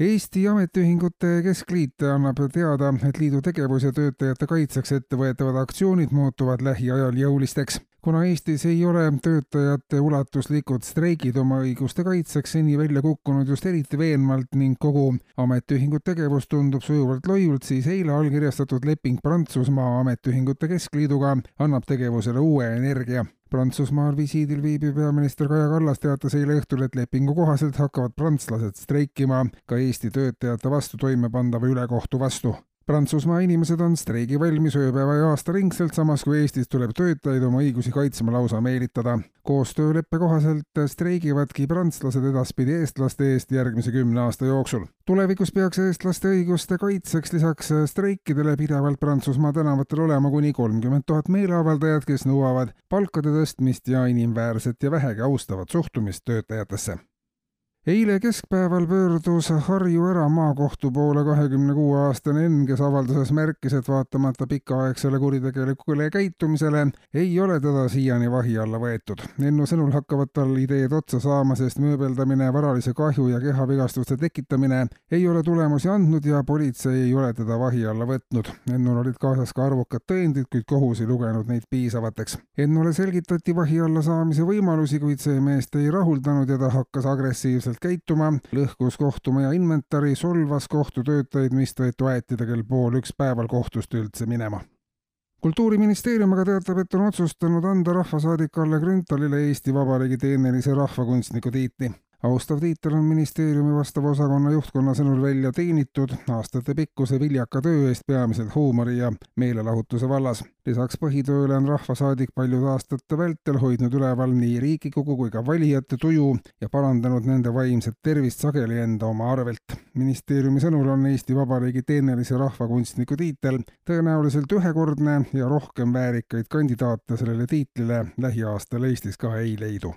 Eesti Ametiühingute Keskliit annab teada, et liidu tegevus ja töötajate kaitseks ettevõetavad aktsioonid muutuvad lähiajal jõulisteks. kuna Eestis ei ole töötajate ulatuslikud streigid oma õiguste kaitseks seni välja kukkunud just eriti veenvalt ning kogu ametiühingu tegevus tundub sujuvalt loiult, siis eile allkirjastatud leping Prantsusmaa Ametiühingute Keskliiduga annab tegevusele uue energia Prantsusmaal visiidil viibiv peaminister Kaja Kallas teatas eile õhtul, et lepingu kohaselt hakkavad prantslased streikima ka Eesti töötajate vastu toimepandava ülekohtu vastu. Prantsusmaa inimesed on streigivalmis ööpäeva ja aastaringselt, samas kui Eestis tuleb töötajaid oma õigusi kaitsma lausa meelitada. koostööleppe kohaselt streigivadki prantslased edaspidi eestlaste eest järgmise kümne aasta jooksul. tulevikus peaks eestlaste õiguste kaitseks lisaks streikidele pidevalt Prantsusmaa tänavatel olema kuni kolmkümmend tuhat meeleavaldajat, kes nõuavad palkade tõstmist ja inimväärset ja vähegi austavat suhtumist töötajatesse eile keskpäeval pöördus Harju eramaakohtu poole kahekümne kuue aastane Enn, kes avalduses märkis, et vaatamata pikaaegsele kuritegelikule käitumisele ei ole teda siiani vahi alla võetud. Ennu sõnul hakkavad tal ideed otsa saama, sest mööbeldamine, varalise kahju ja kehavigastuste tekitamine ei ole tulemusi andnud ja politsei ei ole teda vahi alla võtnud. Ennul olid kaasas ka arvukad tõendid, kuid kohus ei lugenud neid piisavateks. Ennule selgitati vahi alla saamise võimalusi, kuid see meest ei rahuldanud ja ta hakkas agressiivselt vastavalt käituma, lõhkus kohtumaja inventari, solvas kohtutöötajaid, mistõttu aeti ta kell pool üks päeval kohtust üldse minema. Kultuuriministeerium aga teatab, et on otsustanud anda rahvasaadik Kalle Grünthalile Eesti Vabariigi teenelise rahvakunstniku tiitli austav tiitel on ministeeriumi vastava osakonna juhtkonna sõnul välja teenitud aastatepikkuse viljaka töö eest peamiselt huumori ja meelelahutuse vallas. lisaks põhitööle on rahvasaadik paljude aastate vältel hoidnud üleval nii Riigikogu kui ka valijate tuju ja parandanud nende vaimset tervist sageli enda oma arvelt. ministeeriumi sõnul on Eesti Vabariigi teenelise rahvakunstniku tiitel tõenäoliselt ühekordne ja rohkem väärikaid kandidaate sellele tiitlile lähiaastal Eestis ka ei leidu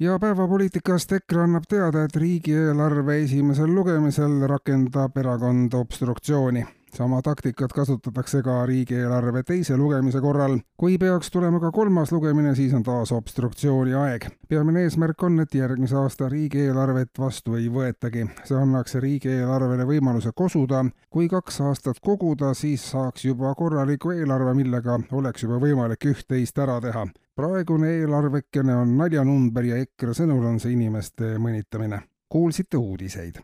ja päevapoliitikast EKRE annab teada, et riigieelarve esimesel lugemisel rakendab erakond obstruktsiooni. sama taktikat kasutatakse ka riigieelarve teise lugemise korral. kui peaks tulema ka kolmas lugemine, siis on taas obstruktsiooni aeg. peamine eesmärk on, et järgmise aasta riigieelarvet vastu ei võetagi. see annaks riigieelarvele võimaluse kosuda. kui kaks aastat koguda, siis saaks juba korraliku eelarve, millega oleks juba võimalik üht-teist ära teha praegune eelarvekene on naljanumber ja EKRE sõnul on see inimeste mõnitamine. kuulsite uudiseid